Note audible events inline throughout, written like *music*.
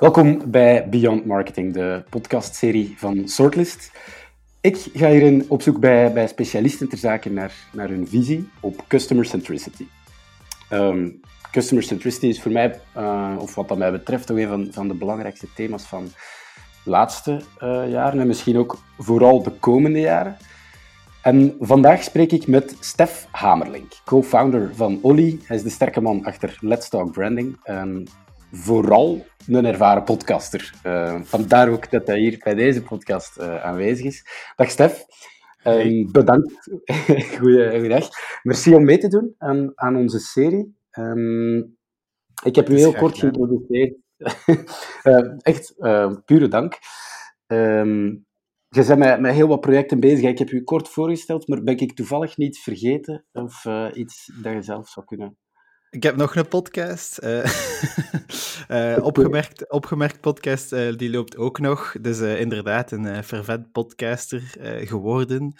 Welkom bij Beyond Marketing, de podcastserie van Sortlist. Ik ga hierin op zoek bij, bij specialisten ter zake naar, naar hun visie op customer centricity. Um, customer centricity is voor mij, uh, of wat dat mij betreft, toch een van, van de belangrijkste thema's van de laatste uh, jaren en misschien ook vooral de komende jaren. En vandaag spreek ik met Stef Hamerlink, co-founder van Olly. Hij is de sterke man achter Let's Talk Branding. Vooral een ervaren podcaster. Uh, vandaar ook dat hij hier bij deze podcast uh, aanwezig is. Dag Stef. Hey. bedankt. *laughs* Goeiedag. Merci om mee te doen aan, aan onze serie. Um, ik heb u heel kort geïntroduceerd. uh, *laughs* echt, pure dank. Um, je bent met, met heel wat projecten bezig. Ik heb u kort voorgesteld, maar ben ik toevallig niet vergeten of iets dat je zelf zou kunnen ik heb nog een podcast. *laughs* Uh, uh, opgemerkt, opgemerkt podcast, uh, die loopt ook nog. Dus inderdaad een vervet podcaster geworden.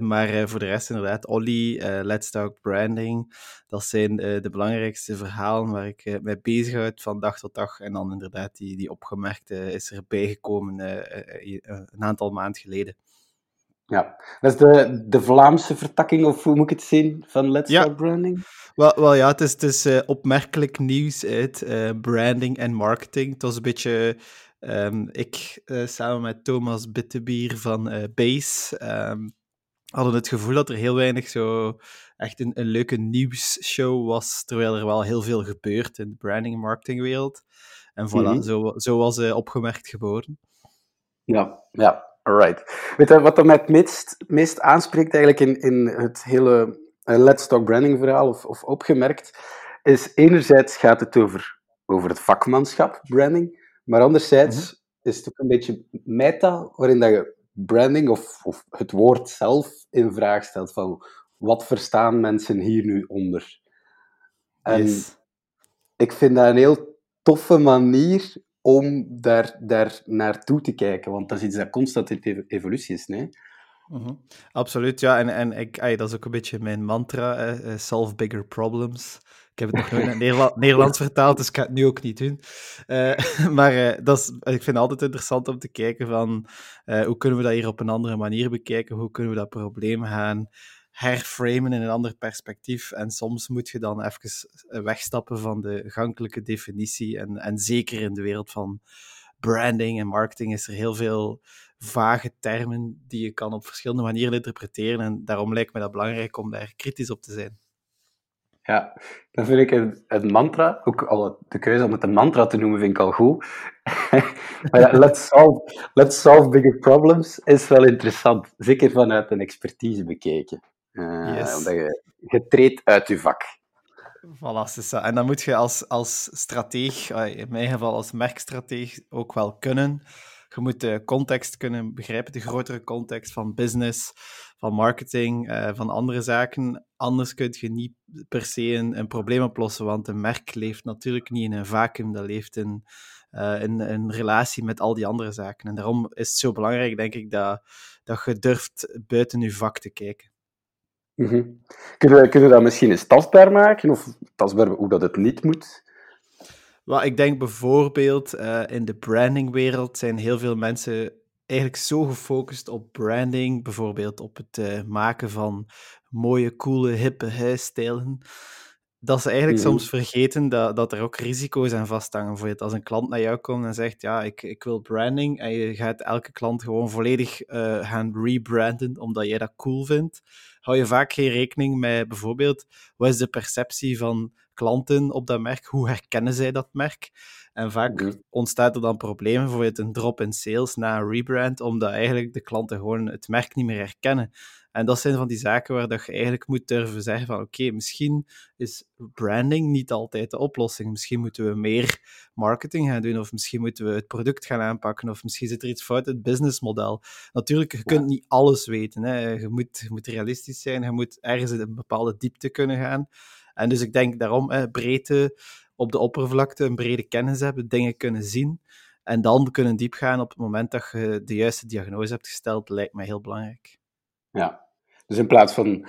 maar voor de rest inderdaad, Olly, Let's Talk Branding. Dat zijn de belangrijkste verhalen waar ik mee bezighoud van dag tot dag. En dan inderdaad, die, die opgemerkte is erbij gekomen een aantal maanden geleden. Ja, dat is de, de Vlaamse vertakking, of hoe moet ik het zien, van Let's ja. Talk Branding? Wel, wel ja, het is, het is uh, opmerkelijk nieuws uit uh, branding en marketing. Het was een beetje... Um, ik, uh, samen met Thomas Bittebier van Base, um, hadden het gevoel dat er heel weinig zo echt een, een leuke nieuwsshow was, terwijl er wel heel veel gebeurt in de branding- en marketingwereld. En voilà, mm -hmm. zo, zo was opgemerkt geboren. Ja, ja, alright. Weet je, wat mij het meest, meest aanspreekt eigenlijk in, in het hele uh, Let's Talk Branding verhaal, of, of opgemerkt, is enerzijds gaat het over, over het vakmanschap, branding, maar anderzijds mhm. is het ook een beetje meta, waarin dat je branding of, of het woord zelf in vraag stelt van wat verstaan mensen hier nu onder? En ik vind dat een heel toffe manier om daar, daar naartoe te kijken, want dat is iets dat constant in evolutie is. Nee? Mhm. Absoluut, ja. En, en ik, ay, dat is ook een beetje mijn mantra, uh, solve bigger problems. Ik heb het nog nooit in het Nederland, *laughs* Nederlands vertaald, dus ik ga het nu ook niet doen. Uh, *laughs* maar uh, dat is, ik vind het altijd interessant om te kijken van hoe kunnen we dat hier op een andere manier bekijken, hoe kunnen we dat probleem gaan herframen in een ander perspectief. En soms moet je dan even wegstappen van de gankelijke definitie. En, en zeker in de wereld van branding en marketing is er heel veel vage termen die je kan op verschillende manieren interpreteren. En daarom lijkt me dat belangrijk om daar kritisch op te zijn. Ja, dan vind ik het, het mantra, ook al de keuze om het een mantra te noemen, vind ik al goed. *laughs* let's solve, let's solve bigger problems is wel interessant. Zeker vanuit een expertise bekeken. Uh, yes. Omdat je, je treedt uit je vak. Voilà, En dan moet je als, als strateeg, in mijn geval als merkstrateeg, ook wel kunnen. Je moet de context kunnen begrijpen, de grotere context van business, van marketing, uh, van andere zaken. Anders kun je niet per se een, een, probleem oplossen, want een merk leeft natuurlijk niet in een vacuüm, dat leeft in, uh, in een relatie met al die andere zaken. En daarom is het zo belangrijk, denk ik, dat, dat je durft buiten je vak te kijken. Mm -hmm. Kunnen we dat misschien eens tastbaar maken? Of tastbaar hoe dat het niet moet? Ik denk bijvoorbeeld uh, in de brandingwereld zijn heel veel mensen eigenlijk zo gefocust op branding, bijvoorbeeld op het uh, maken van mooie, coole, hippe huisstijlen, dat ze eigenlijk mm -hmm. soms vergeten dat, dat er ook risico's aan vasthangen. Bijvoorbeeld als een klant naar jou komt en zegt, ja, ik, ik wil branding, en je gaat elke klant gewoon volledig uh, gaan rebranden, omdat jij dat cool vindt, hou je vaak geen rekening met bijvoorbeeld, wat is de perceptie van klanten op dat merk? Hoe herkennen zij dat merk? En vaak mm ontstaat er dan problemen, bijvoorbeeld een drop in sales na een rebrand, omdat eigenlijk de klanten gewoon het merk niet meer herkennen. En dat zijn van die zaken waar dat je eigenlijk moet durven zeggen van oké, misschien is branding niet altijd de oplossing. Misschien moeten we meer marketing gaan doen, of misschien moeten we het product gaan aanpakken, of misschien zit er iets fout in het businessmodel. Natuurlijk, je kunt niet alles weten. Hè. Je, moet, je moet realistisch zijn, je moet ergens in een bepaalde diepte kunnen gaan. En dus ik denk daarom, hè, breedte op de oppervlakte, een brede kennis hebben, dingen kunnen zien. En dan kunnen diep gaan op het moment dat je de juiste diagnose hebt gesteld, lijkt mij heel belangrijk. Ja, dus in plaats van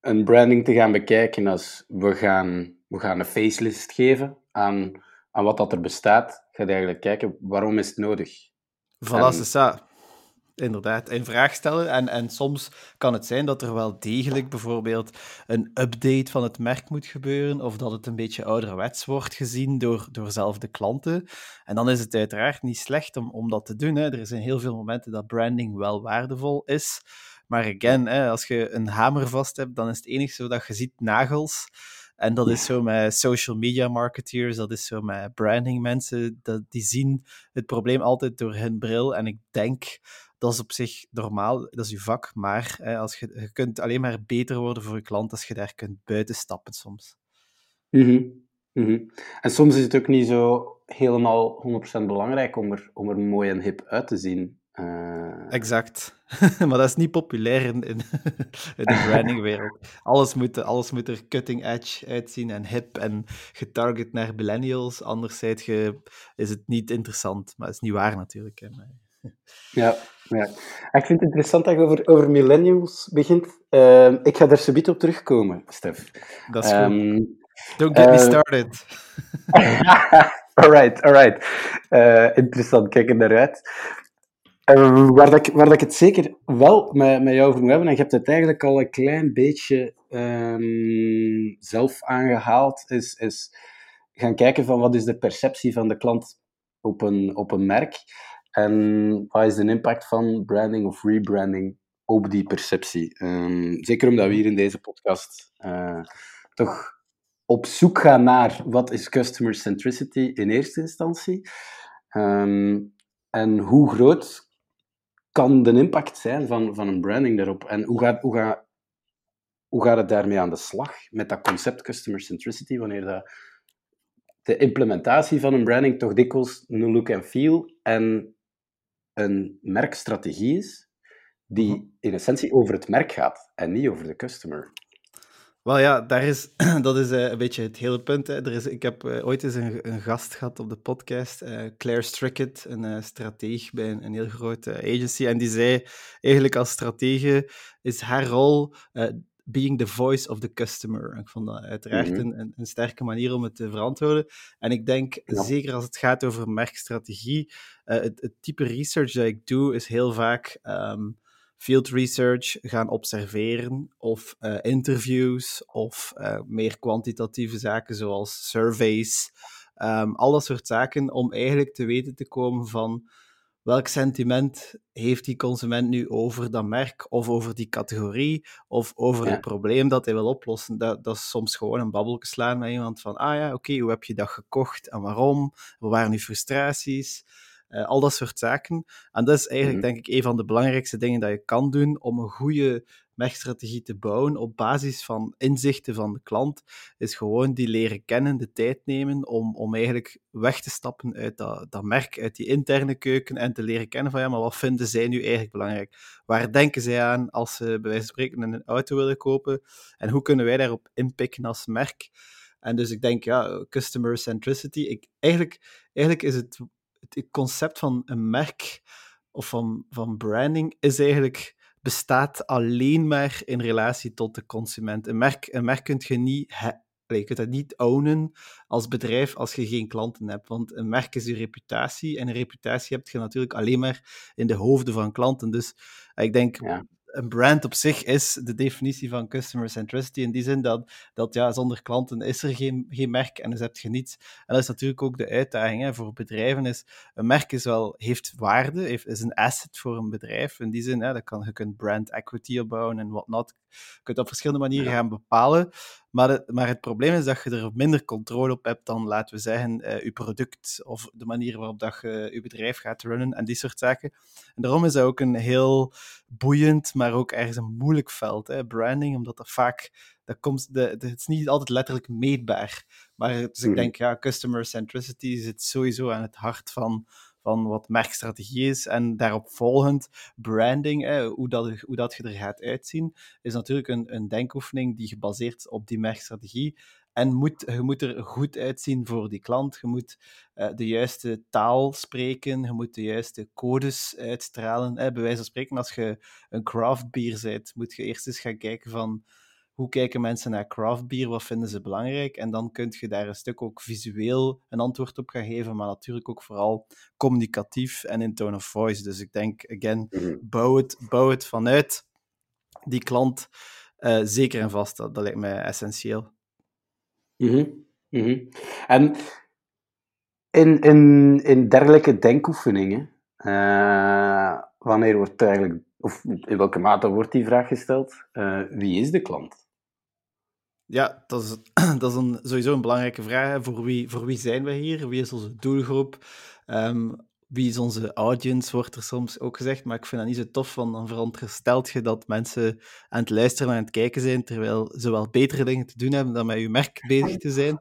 een branding te gaan bekijken als we gaan, we gaan een facelist geven aan, aan wat dat er bestaat, gaat eigenlijk kijken waarom is het nodig. Voilà, ça. Inderdaad, een vraag stellen. En, en soms kan het zijn dat er wel degelijk bijvoorbeeld een update van het merk moet gebeuren, of dat het een beetje ouderwets wordt gezien door, door zelf de klanten. En dan is het uiteraard niet slecht om, om dat te doen. Hè. Er zijn heel veel momenten dat branding wel waardevol is. Maar again, hè, als je een hamer vast hebt, dan is het enige dat je ziet nagels. En dat is zo met social media marketeers, dat is zo met branding mensen, dat, die zien het probleem altijd door hun bril. En ik denk dat is op zich normaal, dat is je vak, maar hè, als je, je kunt alleen maar beter worden voor je klant als je daar kunt buiten stappen soms. Mm -hmm. En soms is het ook niet zo helemaal 100% belangrijk om er, om er mooi en hip uit te zien. Uh... Exact. *laughs* maar dat is niet populair in, in, *laughs* in de brandingwereld. Alles moet, alles moet er cutting edge uitzien en hip en getarget naar millennials. Anders je, is het niet interessant. Maar dat is niet waar natuurlijk. Hè. *laughs* Ja, ja. Ik vind het interessant dat je over, over millennials begint. Uh, ik ga daar subiet op terugkomen, Stef. Dat is um, goed. Don't get uh, me started. alright, alright. Interessant, kijk er naar uit. Uh, waar, dat ik, waar dat ik het zeker wel met, met jou over moet hebben, en je hebt het eigenlijk al een klein beetje um, zelf aangehaald, is, is gaan kijken van wat is de perceptie van de klant op een, op een merk. En wat is de impact van branding of rebranding op die perceptie? Um, zeker omdat we hier in deze podcast uh, toch op zoek gaan naar wat is customer centricity in eerste instantie. Um, en hoe groot kan de impact zijn van, van een branding daarop? En hoe gaat, hoe, gaat, hoe gaat het daarmee aan de slag met dat concept customer centricity, wanneer dat de implementatie van een branding toch dikwijls een look and feel en een merkstrategie is die mhm. in essentie over het merk gaat en niet over de customer. Wel ja, daar is, *clears throat* dat is uh, een beetje het hele punt. Hè. Er is, ik heb uh, ooit eens een, een, gast gehad op de podcast, uh, Claire Strickett, een uh, strateeg bij een, een heel grote agency. En die zei eigenlijk als stratege is haar rol being the voice of the customer. Ik vond dat uiteraard mhm. een, een, sterke manier om het te verantwoorden. En ik denk, zeker als het gaat over merkstrategie, het, het, type research dat ik doe, is heel vaak um, field research, gaan observeren, of uh, interviews, of uh, meer kwantitatieve zaken zoals surveys. Um, al dat soort zaken, om eigenlijk te weten te komen van welk sentiment heeft die consument nu over dat merk of over die categorie of over het probleem dat hij wil oplossen. Dat, dat is soms gewoon een babbelje slaan met iemand van, ah ja, oké, hoe heb je dat gekocht en waarom? Wat waren uw frustraties? Uh, al dat soort zaken. En dat is eigenlijk, mhm. denk ik, een van de belangrijkste dingen dat je kan doen om een goede merkstrategie te bouwen op basis van inzichten van de klant, is gewoon die leren kennen, de tijd nemen om, om eigenlijk weg te stappen uit dat, dat merk, uit die interne keuken en te leren kennen van ja, maar wat vinden zij nu eigenlijk belangrijk? Waar denken zij aan als ze bij wijze van spreken een auto willen kopen? En hoe kunnen wij daarop inpikken als merk? En dus ik denk, ja, customer centricity. Ik, eigenlijk, eigenlijk is het, het concept van een merk of van, van branding is eigenlijk bestaat alleen maar in relatie tot de consument. Een merk, een merk kun je niet je kunt dat niet ownen als bedrijf als je geen klanten hebt. Want een merk is je reputatie. En een reputatie heb je natuurlijk alleen maar in de hoofden van klanten. Dus ik denk, een brand op zich is de definitie van customer centricity. In die zin dat, dat ja, zonder klanten is er geen, geen merk en dus heb je niets. En dat is natuurlijk ook de uitdaging hè, voor bedrijven. Is, een merk is wel, heeft waarde, heeft, is een asset voor een bedrijf. In die zin, hè, dat kan, je kunt brand equity opbouwen en whatnot. Je kunt op verschillende manieren gaan bepalen. Maar het, maar het probleem is dat je er minder controle op hebt dan, laten we zeggen, uh, je product of de manier waarop dat je je bedrijf gaat runnen en die soort zaken. En daarom is dat ook een heel boeiend, maar ook ergens een moeilijk veld, hè, branding, omdat dat vaak, dat komt, de, het is niet altijd letterlijk meetbaar. Maar dus ik hmm. denk, ja, customer centricity zit sowieso aan het hart van, van wat merkstrategie is. En daarop volgend branding, hoe, dat, hoe dat je er gaat uitzien, is natuurlijk een, een denkoefening die gebaseerd op die merkstrategie. En moet, je moet er goed uitzien voor die klant. Je moet uh, de juiste taal spreken. Je moet de juiste codes uitstralen. Bij wijze van spreken, als je een craft beer bent, moet je eerst eens gaan kijken van hoe kijken mensen naar craft beer, wat vinden ze belangrijk. En dan kun je daar een stuk ook visueel een antwoord op gaan geven, maar natuurlijk ook vooral communicatief en in tone of voice. Dus ik denk, again, mhm. bouw het, bouw het vanuit die klant uh, zeker en vast. Dat, dat lijkt mij essentieel. Mm -hmm. En in, in, in dergelijke denkoefeningen, uh, wanneer wordt eigenlijk, of in welke mate wordt die vraag gesteld, uh, wie is de klant? Ja, dat is, *clears throat* dat is een, sowieso een belangrijke vraag. Voor wie, voor wie zijn we hier? Wie is onze doelgroep? Um, wie is onze audience, wordt er soms ook gezegd, maar ik vind dat niet zo tof, want dan veronderstelt je dat mensen aan het luisteren en aan het kijken zijn, terwijl ze wel betere dingen te doen hebben dan met je merk *laughs* bezig te zijn.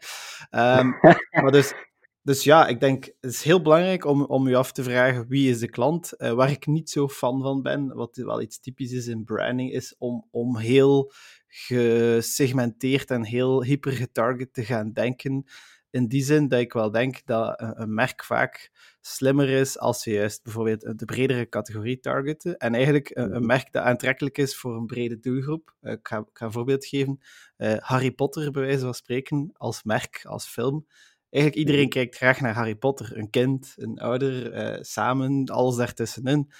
Um, maar dus, dus ja, ik denk, het is heel belangrijk om, om je af te vragen wie is de klant. Uh, waar ik niet zo fan van ben, wat wel iets typisch is in branding, is om, om heel gesegmenteerd en heel hyper getarget te gaan denken. In die zin dat ik wel denk dat een, merk vaak slimmer is als je juist bijvoorbeeld de bredere categorie targeten. En eigenlijk een, een merk dat aantrekkelijk is voor een brede doelgroep. Uh, ik, ga, ik, ga, een voorbeeld geven. Uh, Harry Potter, bij wijze van spreken, als merk, als film. Eigenlijk iedereen mhm. kijkt graag naar Harry Potter. Een kind, een ouder, uh, samen, alles daartussenin.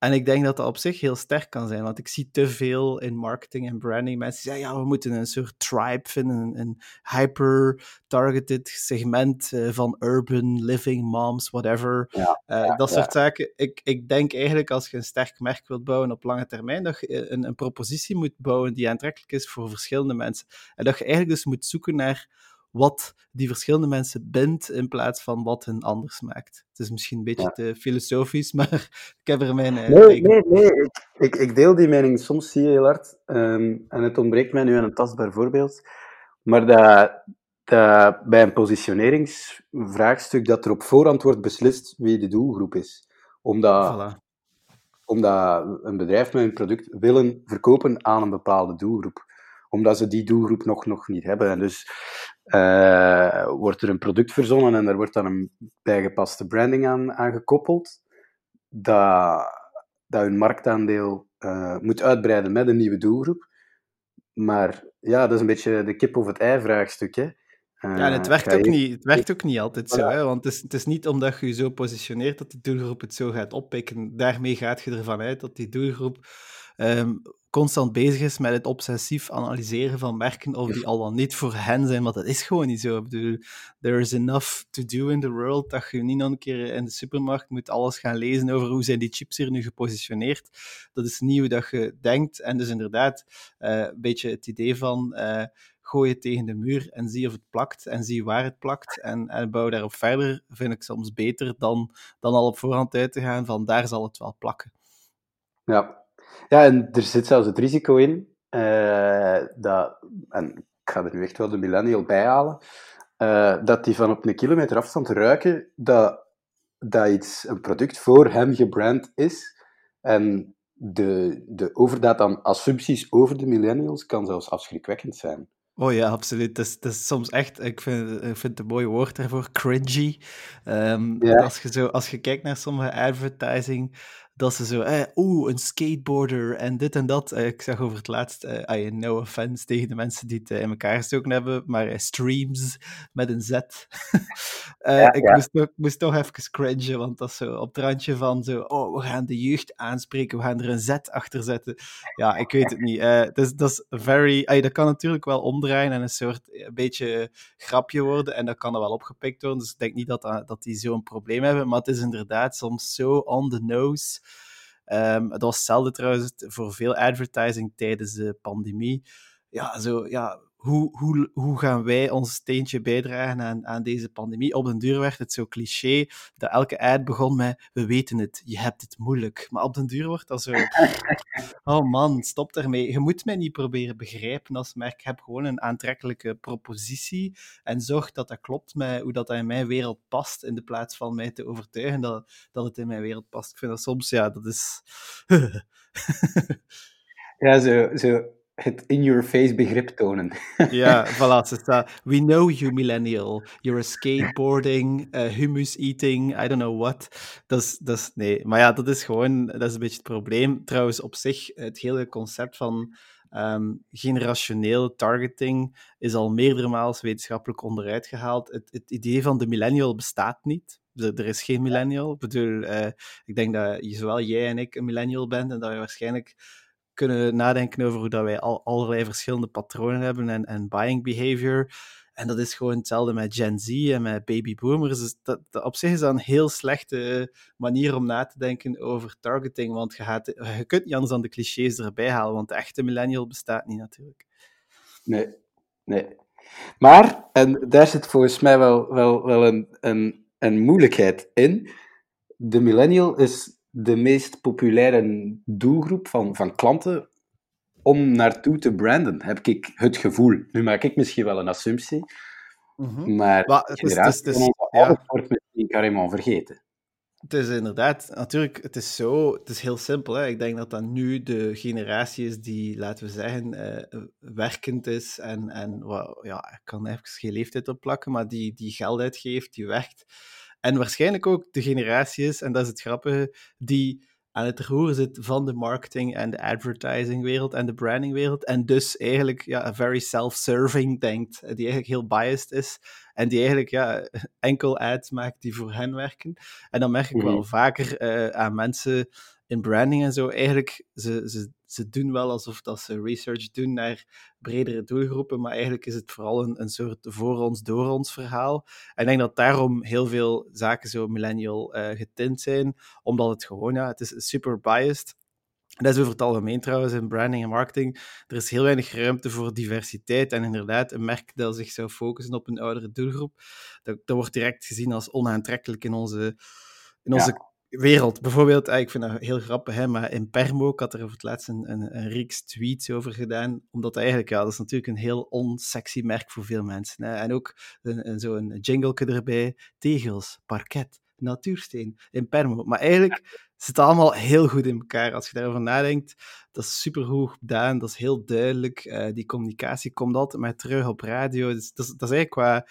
En ik denk dat dat op zich heel sterk kan zijn, want ik zie te veel in marketing en branding mensen zeggen, ja, we moeten een soort tribe vinden, een, hyper-targeted segment uh, van urban living, moms, whatever. Ja, uh, dat soort zaken. Ik, ik denk eigenlijk als je een sterk merk wilt bouwen op lange termijn, dat je een, een propositie moet bouwen die aantrekkelijk is voor verschillende mensen. En dat je eigenlijk dus moet zoeken naar wat die verschillende mensen bindt in plaats van wat hen anders maakt. Het is misschien een beetje te filosofisch, *laughs* maar ik heb er mijn. Uh, nee, nee, nee, ik, ik, deel die mening. Soms zie je heel hard, um, en het ontbreekt mij nu aan een tastbaar voorbeeld, maar dat, dat bij een positioneringsvraagstuk dat er op voorhand wordt beslist wie de doelgroep is. Omdat, voilà. omdat een bedrijf met een product willen verkopen aan een bepaalde doelgroep omdat ze die doelgroep nog, nog niet hebben. En dus uh, wordt er een product verzonnen en daar wordt dan een bijgepaste branding aan, aan gekoppeld, dat, dat hun marktaandeel uh, moet uitbreiden met een nieuwe doelgroep. Maar ja, dat is een beetje de kip of het ei vraagstuk. Hè. Uh, ja, en het werkt, ook niet, het werkt ook niet altijd zo, hè? want het is, het is niet omdat je je zo positioneert dat die doelgroep het zo gaat oppikken. Daarmee gaat je ervan uit dat die doelgroep um, constant bezig is met het obsessief analyseren van merken of die al dan niet voor hen zijn, want dat is gewoon niet zo. Ik bedoel, there is enough to do in the world dat je niet nog een keer in de supermarkt moet alles gaan lezen over hoe zijn die chips hier nu gepositioneerd. Dat is hoe dat je denkt. En dus inderdaad, uh, een beetje het idee van uh, gooi het tegen de muur en zie of het plakt en zie waar het plakt en, en bouw daarop verder, vind ik soms beter dan, dan al op voorhand uit te gaan van daar zal het wel plakken. Ja, ja, en er zit zelfs het risico in, uh, dat, en ik ga er nu echt wel de millennial bij halen, uh, dat die van op een kilometer afstand ruiken dat, dat iets, een product voor hem gebrand is. En de, de overdaad aan assumpties over de millennials kan zelfs afschrikwekkend zijn. Oh ja, absoluut. Het is, het is soms echt, ik vind, ik vind het een mooi woord daarvoor, cringy. Um, ja. als, je zo, als je kijkt naar sommige advertising, dat ze zo, eh, oeh, een skateboarder en dit en dat. Eh, ik zag over het laatst, eh, no offense tegen de mensen die het eh, in elkaar gestoken hebben, maar eh, streams met een Z. *laughs* Eh, ik Moest, toch, moest toch even cringen, want dat is zo op het randje van zo, oh, we gaan de jeugd aanspreken, we gaan er een Z achter zetten. Ja, ik weet het niet. dus dat is very, dat kan natuurlijk wel omdraaien en een soort, een beetje grapje worden en dat kan er wel opgepikt worden. Dus ik denk niet dat, dat die zo'n probleem hebben, maar het is inderdaad soms zo on the nose Um, dat was hetzelfde trouwens voor veel advertising tijdens de pandemie. Ja, zo, ja hoe, hoe, hoe gaan wij ons steentje bijdragen aan, aan deze pandemie? Op den duur werd het zo cliché dat elke ad begon met we weten het, je hebt het moeilijk. Maar op den duur wordt dat zo... *laughs* Oh man, stop daarmee. Je moet mij niet proberen begrijpen als merk. Heb gewoon een aantrekkelijke propositie en zorg dat dat klopt met hoe dat in mijn wereld past, in de plaats van mij te overtuigen dat, dat het in mijn wereld past. Ik vind dat soms, ja, dat is... *laughs* ja, zo... zo het in-your-face begrip tonen. *laughs* ja, voilà. We know you, millennial. You're a skateboarding, uh, hummus eating, I don't know what. Dat is, dat nee, maar ja, dat is gewoon, dat is een beetje het probleem. Trouwens, op zich, het hele concept van Um, generationele targeting is al meerdere maals wetenschappelijk onderuit gehaald. Het, het idee van de millennial bestaat niet. Er is geen millennial. Ik bedoel, uh, ik denk dat zowel jij en ik een millennial bent en dat we waarschijnlijk kunnen nadenken over hoe dat wij al, allerlei verschillende patronen hebben en, en buying behavior. En dat is gewoon hetzelfde met Gen Z en met baby boomers. Dus dat, dat, op zich is dat een heel slechte manier om na te denken over targeting. Want je, gaat, je kunt niet anders dan de clichés erbij halen, want de echte millennial bestaat niet natuurlijk. Nee, nee. Maar, en daar zit volgens mij wel, wel, wel een, een, een moeilijkheid in. De millennial is de meest populaire doelgroep van, van klanten om naartoe te branden, heb ik het gevoel. Nu maak ik misschien wel een assumptie, mm-hmm. maar generatie het is, het ja. wordt misschien carrément vergeten. Het is inderdaad, natuurlijk, het is zo, het is heel simpel. Hè? Ik denk dat dat nu de generatie is die, laten we zeggen, uh, werkend is en, en ja, ik kan even geen leeftijd op plakken, maar die, die geld uitgeeft, die werkt. En waarschijnlijk ook de generatie is, en dat is het grappige, die aan het roer zit van de marketing en de advertising wereld en de branding wereld. En dus eigenlijk ja, very self-serving denkt, die eigenlijk heel biased is. En die eigenlijk ja, *laughs* enkel ads maakt die voor hen werken. En dan merk ik wel mhm. vaker uh, aan mensen in branding en zo, eigenlijk, ze, ze, ze doen wel alsof dat ze research doen naar bredere doelgroepen, maar eigenlijk is het vooral een, een soort voor ons, door ons verhaal. En ik denk dat daarom heel veel zaken zo millennial uh, getint zijn, omdat het gewoon, ja, het is super biased. Dat is over het algemeen trouwens in branding en marketing. Er is heel weinig ruimte voor diversiteit. En inderdaad, een merk dat zich zou focussen op een oudere doelgroep, dat, dat wordt direct gezien als onaantrekkelijk in onze, in onze wereld. Bijvoorbeeld, ah, ik vind dat heel grappig, hè, maar in Permo, ik had er over het laatst een, een, een reeks tweets over gedaan, omdat eigenlijk, ja, dat is natuurlijk een heel onsexy merk voor veel mensen. Hè. En ook een, zo'n jingleke erbij, tegels, parket, natuursteen, in Permo. Maar eigenlijk zit het allemaal heel goed in elkaar. Als je daarover nadenkt, dat is super goed gedaan, dat is heel duidelijk. Uh, die communicatie komt altijd maar terug op radio. Dus dat, is, dat is eigenlijk qua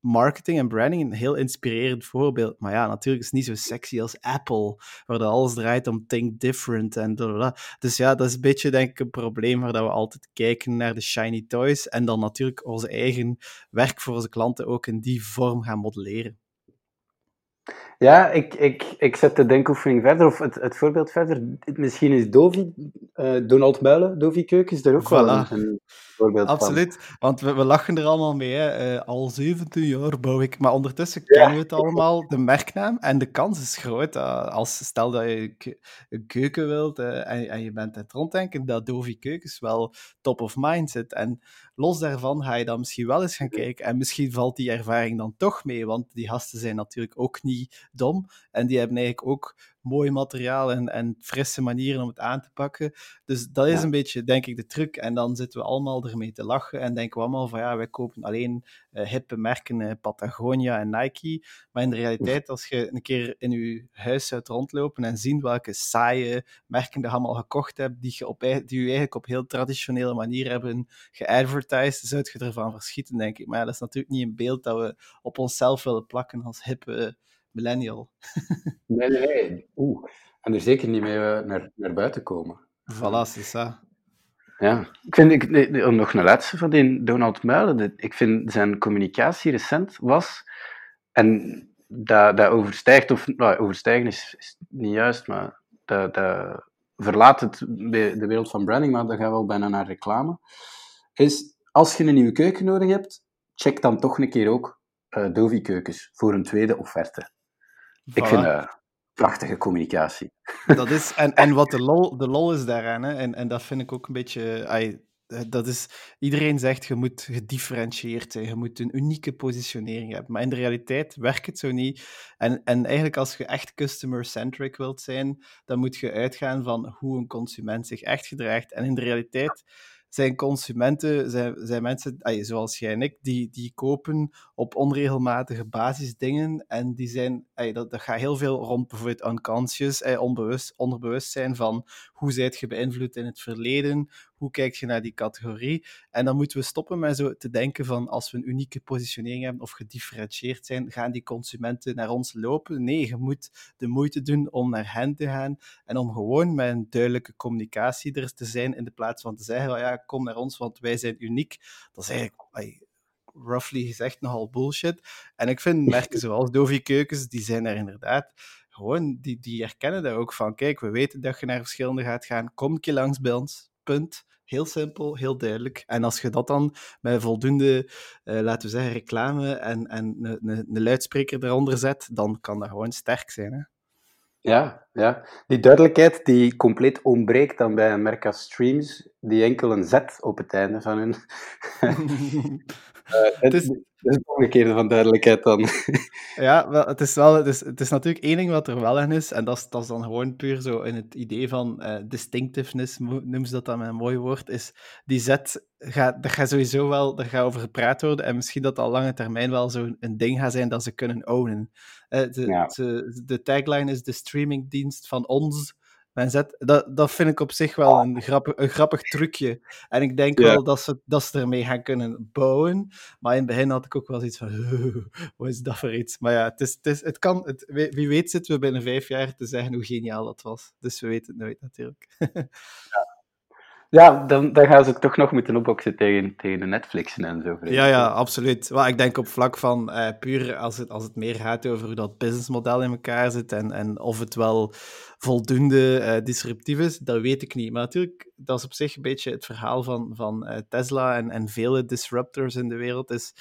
marketing en branding een heel inspirerend voorbeeld. Maar ja, natuurlijk is het niet zo sexy als Apple, waar alles draait om think different en blablabla. Dus ja, dat is een beetje denk ik een probleem waar dat we altijd kijken naar de shiny toys en dan natuurlijk onze eigen werk voor onze klanten ook in die vorm gaan modelleren. Ja, ik, ik, ik zet de denkoefening verder, of het, het voorbeeld verder. Misschien is Dovi, uh, Donald Muilen, Dovi Keukens, er ook wel een, voorbeeld Absoluut, want we, we, lachen er allemaal mee. Hè. Uh, al 17 jaar bouw ik, maar ondertussen kennen we het allemaal, de merknaam. En de kans is groot, uh, als stel dat je een keuken wilt en, en, je bent het ronddenken, dat Dovi Keukens wel top of mind zit. En los daarvan ga je dan misschien wel eens gaan kijken en misschien valt die ervaring dan toch mee, want die gasten zijn natuurlijk ook niet dom en die hebben eigenlijk ook mooi materiaal en, en frisse manieren om het aan te pakken. Dus dat is een beetje, denk ik, de truc. En dan zitten we allemaal ermee te lachen en denken we allemaal van ja, wij kopen alleen uh, hippe merken, uh, Patagonia en Nike. Maar in de realiteit, als je een keer in je huis zou rondlopen en zien welke saaie merken je allemaal gekocht hebt, die je, op, die je eigenlijk op heel traditionele manier hebben geadvertised, zou je ervan verschieten, denk ik. Maar dat is natuurlijk niet een beeld dat we op onszelf willen plakken als hippe millennial. nee, nee, nee. Oeh. En er zeker niet mee eh, naar, naar buiten komen. Voilà, c'est ça. Ja, ik vind, ik, nee, nog een laatste van die Donald Muilen. Ik vind zijn communicatie recent was, en dat, dat overstijgt, of nou, overstijgen is, is niet juist, maar dat, dat verlaat het de wereld van branding, maar dan gaan we wel bijna naar reclame. Is als je een nieuwe keuken nodig hebt, check dan toch een keer ook uh, Dovi keukens voor een tweede offerte. Ik vind dat prachtige communicatie. *laughs* Dat is, en, en wat de lol, de lol is daaraan, hè, en, en dat vind ik ook een beetje. Ay, dat is, iedereen zegt je moet gedifferentieerd zijn, je moet een unieke positionering hebben. Maar in de realiteit werkt het zo niet. En, en eigenlijk als je echt customer-centric wilt zijn, dan moet je uitgaan van hoe een consument zich echt gedraagt. En in de realiteit zijn consumenten, zijn, zijn mensen zoals jij en ik, die, die kopen op onregelmatige basis dingen. En die zijn, dat, dat gaat heel veel rond bijvoorbeeld unconscious, onbewust, onderbewustzijn van hoe zijt je beïnvloed in het verleden, Hoe kijk je naar die categorie? En dan moeten we stoppen met zo te denken van als we een unieke positionering hebben of gedifferentieerd zijn, gaan die consumenten naar ons lopen? Nee, je moet de moeite doen om naar hen te gaan en om gewoon met een duidelijke communicatie er te zijn in de plaats van te zeggen, ja, kom naar ons, want wij zijn uniek. Dat is eigenlijk roughly gezegd nogal bullshit. En ik vind *laughs* merken zoals Dovi Keukens, die zijn er inderdaad gewoon, die, die herkennen daar ook van. Kijk, we weten dat je naar verschillende gaat gaan. Kom een keer langs bij ons. Punt. Heel simpel, heel duidelijk. En als je dat dan met voldoende, uh, laten we zeggen, reclame en, en een luidspreker eronder zet, dan kan dat gewoon sterk zijn. Hè? Ja, ja, die duidelijkheid die compleet ontbreekt dan bij een merk als Streams, die enkel een Z op het einde van hun. *laughs* *laughs* uh, het, is, dat is de omgekeerde van duidelijkheid dan. *laughs* ja, wel, het, is wel, het, is, het is natuurlijk één ding wat er wel in is, en dat is, dat is dan gewoon puur zo in het idee van uh, distinctiveness, noem ze dat dan met een mooi woord, is die zet, gaat, dat gaat sowieso wel, daar gaat over gepraat worden, en misschien dat al lange termijn wel zo'n ding gaat zijn dat ze kunnen ownen. Uh, de, ja. de, de tagline is de streamingdienst van ons, zet, dat, dat vind ik op zich wel een grappig, een grappig trucje. En ik denk wel dat ze, dat ze ermee gaan kunnen bouwen. Maar in het begin had ik ook wel iets van, *laughs* wat is dat voor iets? Maar ja, het, is, het, is, het kan, het, wie weet zitten we binnen vijf jaar te zeggen hoe geniaal dat was. Dus we weten het nooit natuurlijk. *laughs* ja. Ja, dan, dan gaan ze toch nog moeten opboksen tegen, tegen Netflix en zo. Ja, ja, absoluut. Ik denk op vlak van uh, puur als het, als het meer gaat over hoe dat businessmodel in elkaar zit en, en of het wel voldoende uh, disruptief is, dat weet ik niet. Maar natuurlijk, dat is op zich een beetje het verhaal van, van uh, Tesla en, en vele disruptors in de wereld. Is,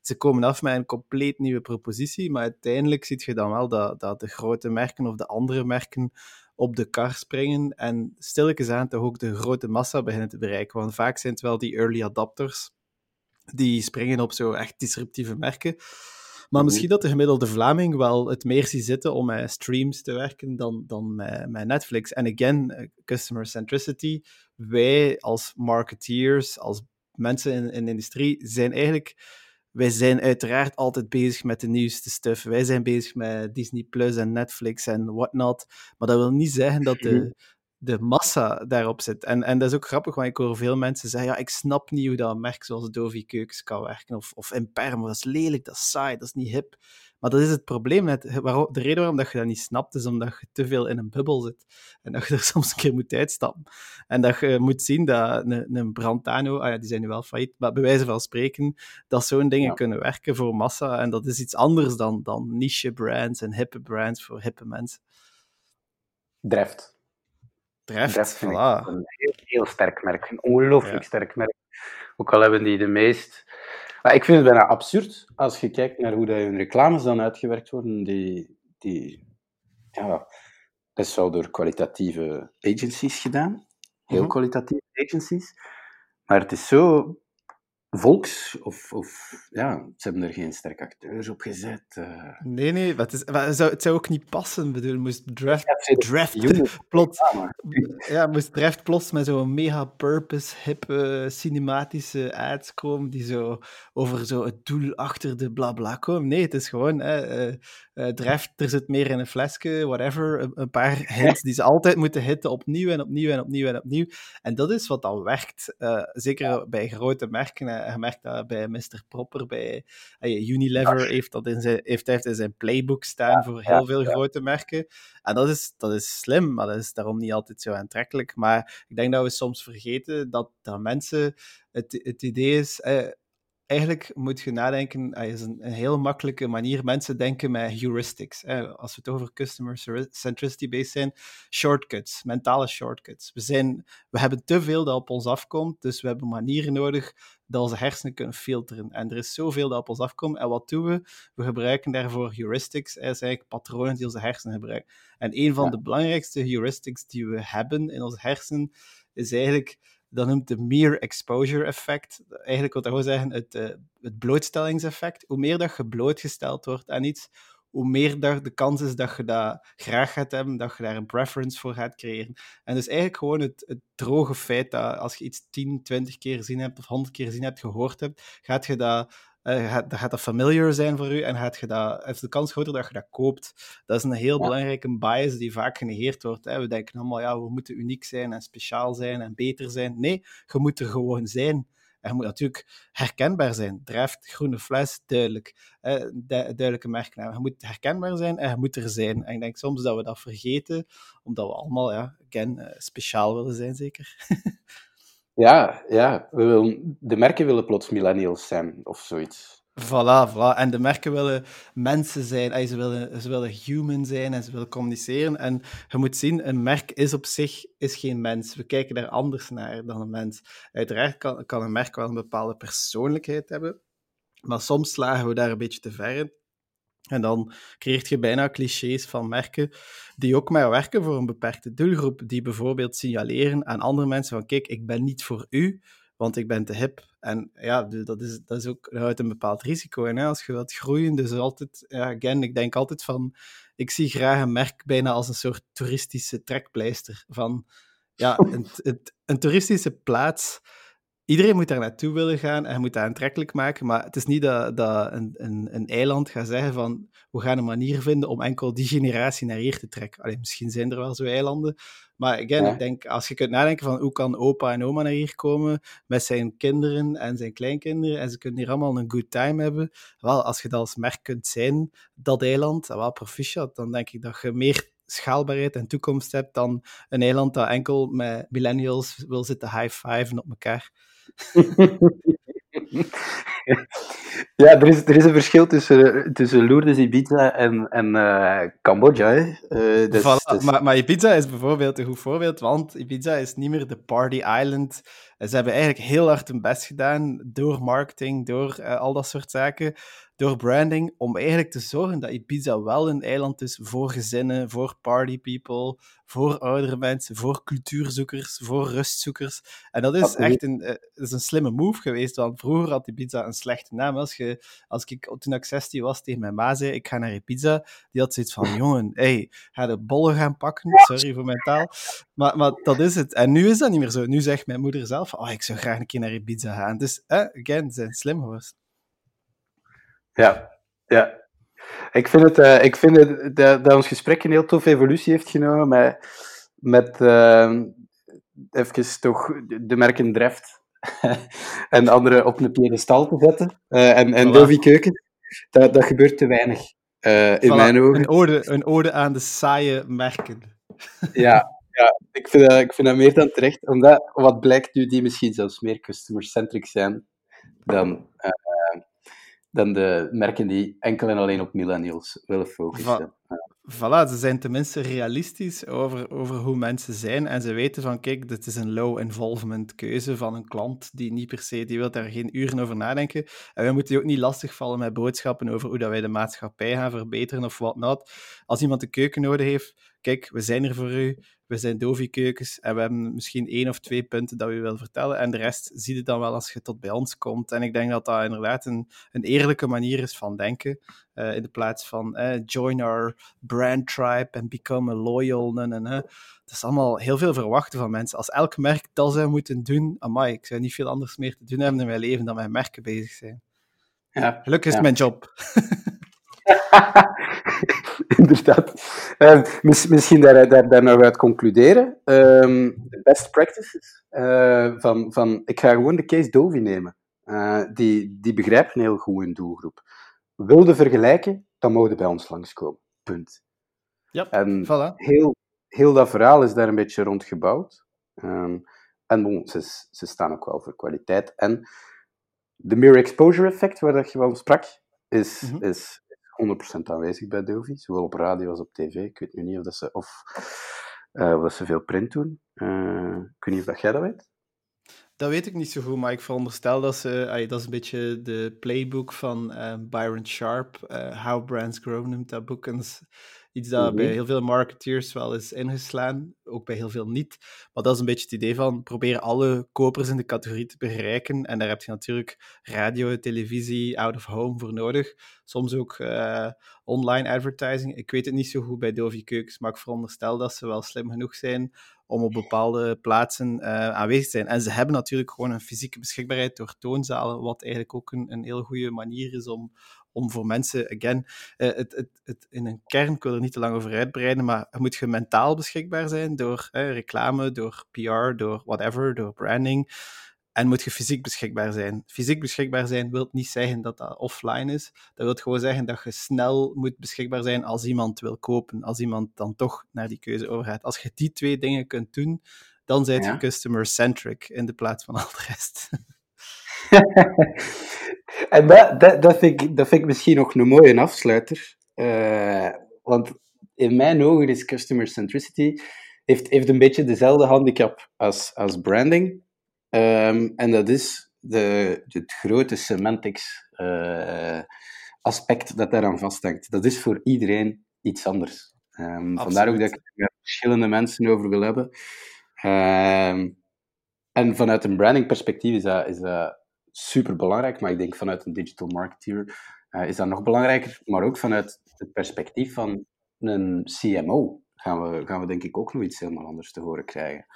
ze komen af met een compleet nieuwe propositie, maar uiteindelijk zie je dan wel dat, dat de grote merken of de andere merken op de kar springen en stilletjes aan toch ook de grote massa beginnen te bereiken. Want vaak zijn het wel die early adapters die springen op zo echt disruptieve merken. Maar mhm. misschien dat de gemiddelde Vlaming wel het meer ziet zitten om met streams te werken dan, dan met, met Netflix. En again, eh, customer centricity. Wij als marketeers, als mensen in, in de industrie, zijn eigenlijk wij zijn uiteraard altijd bezig met de nieuwste stuff. Wij zijn bezig met Disney Plus en Netflix en whatnot. Maar dat wil niet zeggen dat de, mhm. de massa daarop zit. En, en dat is ook grappig, want ik hoor veel mensen zeggen: ja, ik snap niet hoe dat een merk zoals Dovi Keukens kan werken. Of, of Imperm, dat is lelijk, dat is saai, dat is niet hip. Maar dat is het probleem. Net. De reden waarom dat je dat niet snapt, is omdat je te veel in een bubbel zit. En dat je er *laughs* soms een keer moet uitstappen. En dat je moet zien dat een, een Brantano, ah ja, die zijn nu wel failliet, maar bij wijze van spreken, dat zo'n dingen kunnen werken voor massa. En dat is iets anders dan, dan niche brands en hippe brands voor hippe mensen. Dreft. Dreft, Dreft voilà. een heel, heel, sterk merk. Een ongelooflijk sterk merk. Ook al hebben die de meest maar ik vind het bijna absurd als je kijkt naar hoe hun reclames dan uitgewerkt worden. Die, die, ja, dat is wel door kwalitatieve agencies gedaan. Heel mhm. kwalitatieve agencies. Maar het is zo volks, of, of ja, ze hebben er geen sterke acteurs op gezet. Uh... Nee, nee, wat is, het, zou, het zou ook niet passen. bedoel, moest draft, ja, draft plots, ja, moest draft plots met zo'n mega purpose, hippe, cinematische ads komen die zo over zo het doel achter de bla bla komen. Nee, het is gewoon uh, uh, draft, er zit meer in een flesje, whatever, een, een paar hits die ze altijd moeten hitten, opnieuw en opnieuw en opnieuw en opnieuw. En dat is wat dan werkt, zeker bij grote merken je merkt dat bij Mr. Proper, bij Unilever heeft dat in zijn, heeft, heeft in zijn playbook staan voor heel veel grote merken. En dat is, dat is slim, maar dat is daarom niet altijd zo aantrekkelijk. Maar ik denk dat we soms vergeten dat, dat mensen, het, het idee is, eh, eigenlijk moet je nadenken, dat is een, een heel makkelijke manier. Mensen denken met heuristics. Als we het over customer centricity based zijn, shortcuts, mentale shortcuts. We, zijn, we hebben te veel dat op ons afkomt, dus we hebben manieren nodig dat onze hersenen kunnen filteren. En er is zoveel dat op ons afkomt. En wat doen we? We gebruiken daarvoor heuristics. Dat zijn eigenlijk patronen die onze hersenen gebruiken. En een van de belangrijkste heuristics die we hebben in onze hersenen is eigenlijk dat noemt de mere exposure effect. Eigenlijk wat dat wil zeggen, het, uh, het blootstellingseffect. Hoe meer dat je blootgesteld wordt aan iets, hoe meer dat de kans is dat je dat graag gaat hebben, dat je daar een preference voor gaat creëren. En dus eigenlijk gewoon het, het droge feit dat als je iets 10, 20 keer gezien hebt of 100 keer gezien hebt, gehoord hebt, gaat je dat uh, gaat, dan gaat dat familiar zijn voor u en gaat je dat, is de kans groter dat je dat koopt. Dat is een heel belangrijke bias die vaak genegeerd wordt. Hè. We denken allemaal, ja, we moeten uniek zijn en speciaal zijn en beter zijn. Nee, je moet er gewoon zijn. En je moet natuurlijk herkenbaar zijn. Dreft, groene fles, duidelijk. Eh, duidelijke merknaam. Je moet herkenbaar zijn en je moet er zijn. En ik denk soms dat we dat vergeten, omdat we allemaal, ja, again, uh, speciaal willen zijn, zeker. *laughs* ja, ja. We willen, de merken willen plots millennials zijn, of zoiets. Voilà, voilà. En de merken willen mensen zijn. Ze willen, ze willen human zijn en ze willen communiceren. En je moet zien, een merk is op zich is geen mens. We kijken daar anders naar dan een mens. Uiteraard kan, kan een merk wel een bepaalde persoonlijkheid hebben. Maar soms slagen we daar een beetje te ver in. En dan creëert je bijna clichés van merken die ook maar werken voor een beperkte doelgroep. Die bijvoorbeeld signaleren aan andere mensen van kijk, ik ben niet voor u, want ik ben te hip. En ja, dat is, dat is ook uit een bepaald risico. Hè? Als je wilt groeien, dus altijd, ja, again, ik denk altijd van, ik zie graag een merk bijna als een soort toeristische trekpleister. Van, ja, *laughs* een, een, een toeristische plaats iedereen moet daar naartoe willen gaan en je moet dat aantrekkelijk maken, maar het is niet dat, dat een, een, een, eiland gaat zeggen van we gaan een manier vinden om enkel die generatie naar hier te trekken. Allee, misschien zijn er wel zo eilanden, maar again, ik denk, als je kunt nadenken van hoe kan opa en oma naar hier komen met zijn kinderen en zijn kleinkinderen en ze kunnen hier allemaal een good time hebben, wel, als je dat als merk kunt zijn, dat eiland, wel proficiat, dan denk ik dat je meer schaalbaarheid en toekomst hebt dan een eiland dat enkel met millennials wil zitten high-fiven op elkaar. *laughs* ja, er is, er is een verschil tussen, tussen Lourdes, Ibiza en, en uh, Cambodja. Hè. Uh, dus, dus... Maar, maar Ibiza is bijvoorbeeld een goed voorbeeld, want Ibiza is niet meer de party island. Ze hebben eigenlijk heel hard hun best gedaan door marketing, door uh, al dat soort zaken door branding, om eigenlijk te zorgen dat Ibiza wel een eiland is voor gezinnen, voor party people, voor oudere mensen, voor cultuurzoekers, voor rustzoekers. En dat is echt een, uh, is een slimme move geweest, want vroeger had Ibiza een slechte naam. Als, je, als ik, toen ik 16 was, tegen mijn ma zei, ik ga naar Ibiza, die had zoiets van, jongen, hey, ga de bollen gaan pakken, sorry voor mijn taal. Maar, maar dat is het. En nu is dat niet meer zo. Nu zegt mijn moeder zelf, oh, ik zou graag een keer naar Ibiza gaan. Dus, eh, again, zijn slim geweest. Ja, ja. Ik vind, het, uh, ik vind het, dat, dat ons gesprek een heel toffe evolutie heeft genomen met, met uh, even toch de merken Dreft *laughs* en andere op een piedestal te zetten. Uh, en en voilà. Dovi Keuken. Dat, dat gebeurt te weinig, in voilà. mijn ogen. Een ode, een ode aan de saaie merken. *laughs* ja, ja ik, vind dat, ik vind dat meer dan terecht. Omdat, wat blijkt nu, die misschien zelfs meer customer-centric zijn dan dan de merken die enkel en alleen op millennials willen focussen. Voilà, ze zijn tenminste realistisch over, over hoe mensen zijn en ze weten van, kijk, dit is een low-involvement keuze van een klant die niet per se, die wil daar geen uren over nadenken. En we moeten ook niet lastigvallen met boodschappen over hoe dat wij de maatschappij gaan verbeteren of wat not. Als iemand een keuken nodig heeft, kijk, we zijn er voor u, we zijn Dovi Keukens en we hebben misschien één of twee punten dat we willen vertellen. En de rest zie je dan wel als je tot bij ons komt. En ik denk dat dat inderdaad een, een eerlijke manier is van denken. Uh, in de plaats van uh, join our brand tribe and become a loyal. En, en, Het is allemaal heel veel verwachten van mensen. Als elk merk dat zou moeten doen, amai, ik zou niet veel anders meer te doen hebben in mijn leven dan met merken bezig zijn. Ja, Gelukkig is ja. mijn job. *laughs* *laughs* Inderdaad. Uh, misschien daar, daar, daar nog uit concluderen. Uh, best practices. Uh, van, van, ik ga gewoon de case Dovi nemen. Uh, die, die begrijpen heel goed hun doelgroep. Wilde vergelijken, dan mogen bij ons langskomen. Punt. Ja, en voilà. heel, heel dat verhaal is daar een beetje rond gebouwd. Um, en bon, ze, ze staan ook wel voor kwaliteit. En de mere exposure effect, waar dat je wel sprak, is, mm -hmm. is 100% aanwezig bij Dovi, zowel op radio als op tv. Ik weet nu niet of, dat ze, of, of dat ze veel print doen. Uh, ik weet niet of jij dat weet. Dat weet ik niet zo goed, maar ik veronderstel dat ze... Dat is een beetje de playbook van uh, Byron Sharp. How Brands Grow noemt dat boek. Iets dat bij heel veel marketeers wel is ingeslaan, ook bij heel veel niet. Maar dat is een beetje het idee van proberen alle kopers in de categorie te bereiken. En daar heb je natuurlijk radio, televisie, out of home voor nodig. Soms ook uh, online advertising. Ik weet het niet zo goed bij Dovi Keukens, maar ik veronderstel dat ze wel slim genoeg zijn om op bepaalde plaatsen uh, aanwezig te zijn. En ze hebben natuurlijk gewoon een fysieke beschikbaarheid door toonzalen, wat eigenlijk ook een, een heel goede manier is om, om voor mensen, again, uh, het, het, het, in een kern, ik wil er niet te lang over uitbreiden, maar moet je mentaal beschikbaar zijn door uh, reclame, door PR, door whatever, door branding. En moet je fysiek beschikbaar zijn. Fysiek beschikbaar zijn wil niet zeggen dat dat offline is. Dat wil gewoon zeggen dat je snel moet beschikbaar zijn als iemand wil kopen. Als iemand dan toch naar die keuze overgaat. Als je die twee dingen kunt doen, dan zijn je customer-centric in de plaats van al de rest. *laughs* en dat, dat, dat, vind ik, dat vind ik misschien nog een mooie afsluiter. Uh, want in mijn ogen is customer centricity heeft, heeft een beetje dezelfde handicap als, als branding. Um, en dat is de, het grote semantics uh, aspect dat daaraan vasthangt. Dat is voor iedereen iets anders. Um, vandaar ook dat ik er verschillende mensen over wil hebben. Um, en vanuit een branding perspectief is dat, is dat super belangrijk, maar ik denk vanuit een digital marketeer uh, is dat nog belangrijker. Maar ook vanuit het perspectief van een CMO gaan we, gaan we denk ik ook nog iets helemaal anders te horen krijgen.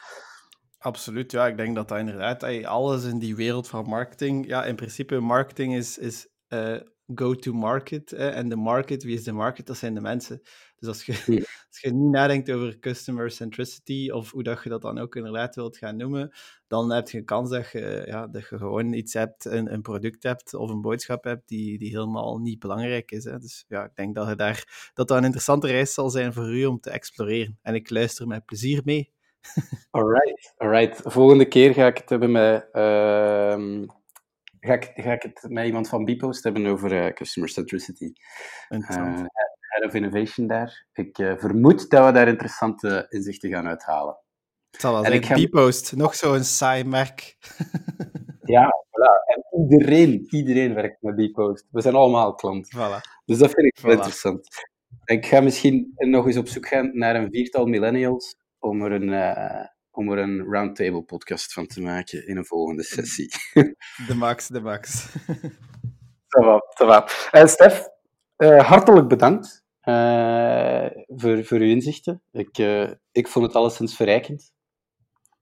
Absoluut, ja. Ik denk dat dat inderdaad alles in die wereld van marketing. Ja, in principe, marketing is, is uh, go-to-market. En de market, wie is de market? Dat zijn de mensen. Dus als je, *laughs* als je niet nadenkt over customer centricity of hoe dat je dat dan ook inderdaad wilt gaan noemen, dan heb je een kans dat je, ja, dat je gewoon iets hebt, een, een product hebt of een boodschap hebt die, die helemaal niet belangrijk is. Hè. Dus ja, ik denk dat, je daar, dat dat een interessante reis zal zijn voor u om te exploreren. En ik luister met plezier mee. *laughs* alright, alright. Volgende keer ga ik het hebben met... Uh, ga, ik, ga ik het met iemand van Bpost hebben over uh, customer centricity. Uh, head of innovation daar. Ik uh, vermoed dat we daar interessante inzichten gaan uithalen. Het zal wel en zijn. Ga... Bpost, nog zo'n saai merk. *laughs* ja, voilà. En iedereen, iedereen werkt met Bpost. We zijn allemaal klant. Voilà. Dus dat vind ik wel interessant. Ik ga misschien nog eens op zoek gaan naar een viertal millennials om er een, uh, om er een roundtable podcast van te maken in een volgende sessie. *laughs* De max, de max. Va. Uh, Stef, uh, hartelijk bedankt voor, voor uw inzichten. Ik, ik vond het alleszins verrijkend.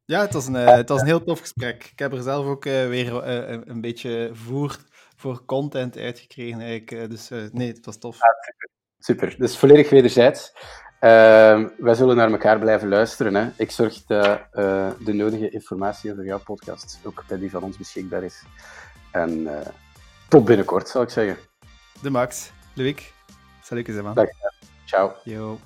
Ja, het was, een, het was een heel tof gesprek. Ik heb er zelf ook weer een, een beetje voer voor content uitgekregen. Eigenlijk. Dus nee, het was tof. Ja, super. super. Dus volledig wederzijds. Uh, wij zullen naar elkaar blijven luisteren. Hè. Ik zorg dat uh, de nodige informatie over jouw podcast ook bij die van ons beschikbaar is. En uh, tot binnenkort, zal ik zeggen. De Max. Luik. Salut, man. Dag. Ciao. Yo.